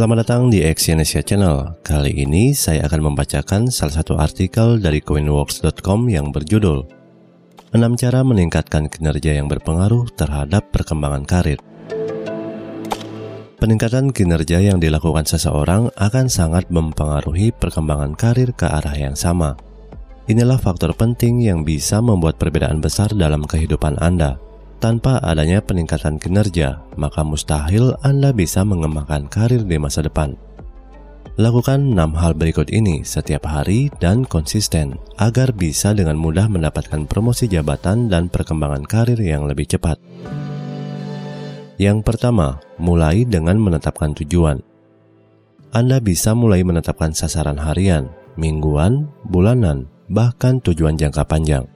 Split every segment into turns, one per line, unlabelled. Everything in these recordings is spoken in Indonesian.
Selamat datang di Exyonesia Channel. Kali ini saya akan membacakan salah satu artikel dari coinworks.com yang berjudul 6 cara meningkatkan kinerja yang berpengaruh terhadap perkembangan karir. Peningkatan kinerja yang dilakukan seseorang akan sangat mempengaruhi perkembangan karir ke arah yang sama. Inilah faktor penting yang bisa membuat perbedaan besar dalam kehidupan Anda. Tanpa adanya peningkatan kinerja, maka mustahil Anda bisa mengembangkan karir di masa depan. Lakukan 6 hal berikut ini setiap hari dan konsisten agar bisa dengan mudah mendapatkan promosi jabatan dan perkembangan karir yang lebih cepat. Yang pertama, mulai dengan menetapkan tujuan. Anda bisa mulai menetapkan sasaran harian, mingguan, bulanan, bahkan tujuan jangka panjang.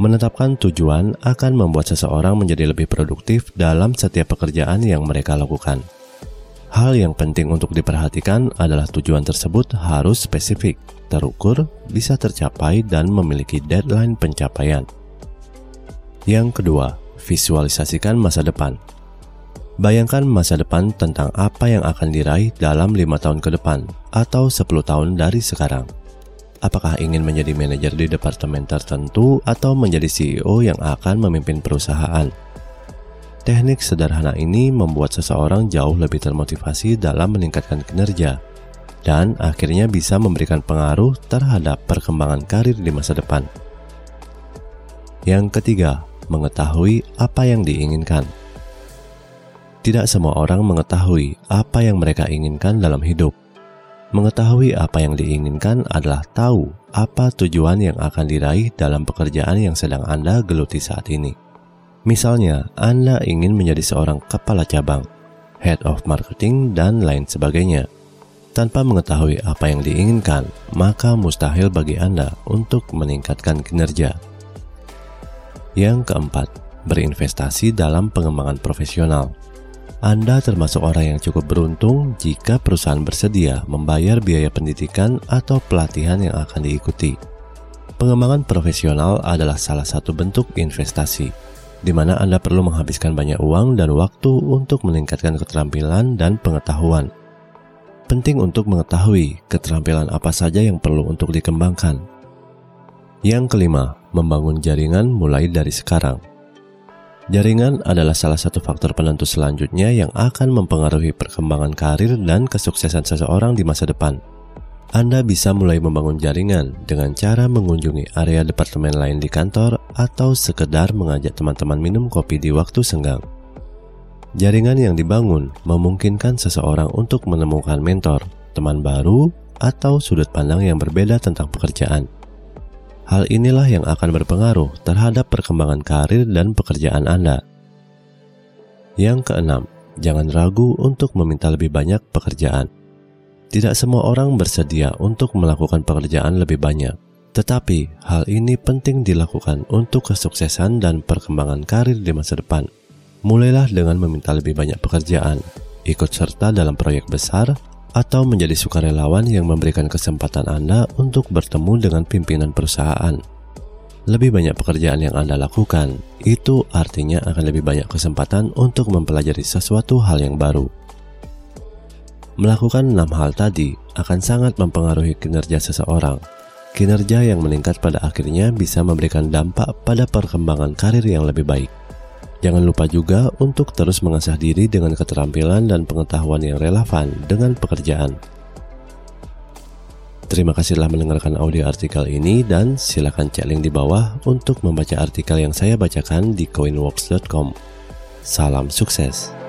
Menetapkan tujuan akan membuat seseorang menjadi lebih produktif dalam setiap pekerjaan yang mereka lakukan. Hal yang penting untuk diperhatikan adalah tujuan tersebut harus spesifik, terukur, bisa tercapai, dan memiliki deadline pencapaian. Yang kedua, visualisasikan masa depan. Bayangkan masa depan tentang apa yang akan diraih dalam lima tahun ke depan atau 10 tahun dari sekarang apakah ingin menjadi manajer di departemen tertentu atau menjadi CEO yang akan memimpin perusahaan. Teknik sederhana ini membuat seseorang jauh lebih termotivasi dalam meningkatkan kinerja dan akhirnya bisa memberikan pengaruh terhadap perkembangan karir di masa depan. Yang ketiga, mengetahui apa yang diinginkan. Tidak semua orang mengetahui apa yang mereka inginkan dalam hidup. Mengetahui apa yang diinginkan adalah tahu apa tujuan yang akan diraih dalam pekerjaan yang sedang Anda geluti saat ini. Misalnya, Anda ingin menjadi seorang kepala cabang, head of marketing, dan lain sebagainya. Tanpa mengetahui apa yang diinginkan, maka mustahil bagi Anda untuk meningkatkan kinerja. Yang keempat, berinvestasi dalam pengembangan profesional. Anda termasuk orang yang cukup beruntung jika perusahaan bersedia membayar biaya pendidikan atau pelatihan yang akan diikuti. Pengembangan profesional adalah salah satu bentuk investasi, di mana Anda perlu menghabiskan banyak uang dan waktu untuk meningkatkan keterampilan dan pengetahuan. Penting untuk mengetahui keterampilan apa saja yang perlu untuk dikembangkan. Yang kelima, membangun jaringan mulai dari sekarang. Jaringan adalah salah satu faktor penentu selanjutnya yang akan mempengaruhi perkembangan karir dan kesuksesan seseorang di masa depan. Anda bisa mulai membangun jaringan dengan cara mengunjungi area departemen lain di kantor atau sekedar mengajak teman-teman minum kopi di waktu senggang. Jaringan yang dibangun memungkinkan seseorang untuk menemukan mentor, teman baru, atau sudut pandang yang berbeda tentang pekerjaan. Hal inilah yang akan berpengaruh terhadap perkembangan karir dan pekerjaan Anda. Yang keenam, jangan ragu untuk meminta lebih banyak pekerjaan. Tidak semua orang bersedia untuk melakukan pekerjaan lebih banyak, tetapi hal ini penting dilakukan untuk kesuksesan dan perkembangan karir di masa depan. Mulailah dengan meminta lebih banyak pekerjaan, ikut serta dalam proyek besar, atau menjadi sukarelawan yang memberikan kesempatan Anda untuk bertemu dengan pimpinan perusahaan. Lebih banyak pekerjaan yang Anda lakukan, itu artinya akan lebih banyak kesempatan untuk mempelajari sesuatu hal yang baru. Melakukan enam hal tadi akan sangat mempengaruhi kinerja seseorang. Kinerja yang meningkat pada akhirnya bisa memberikan dampak pada perkembangan karir yang lebih baik. Jangan lupa juga untuk terus mengasah diri dengan keterampilan dan pengetahuan yang relevan dengan pekerjaan. Terima kasih telah mendengarkan audio artikel ini dan silakan cek link di bawah untuk membaca artikel yang saya bacakan di coinworks.com. Salam sukses.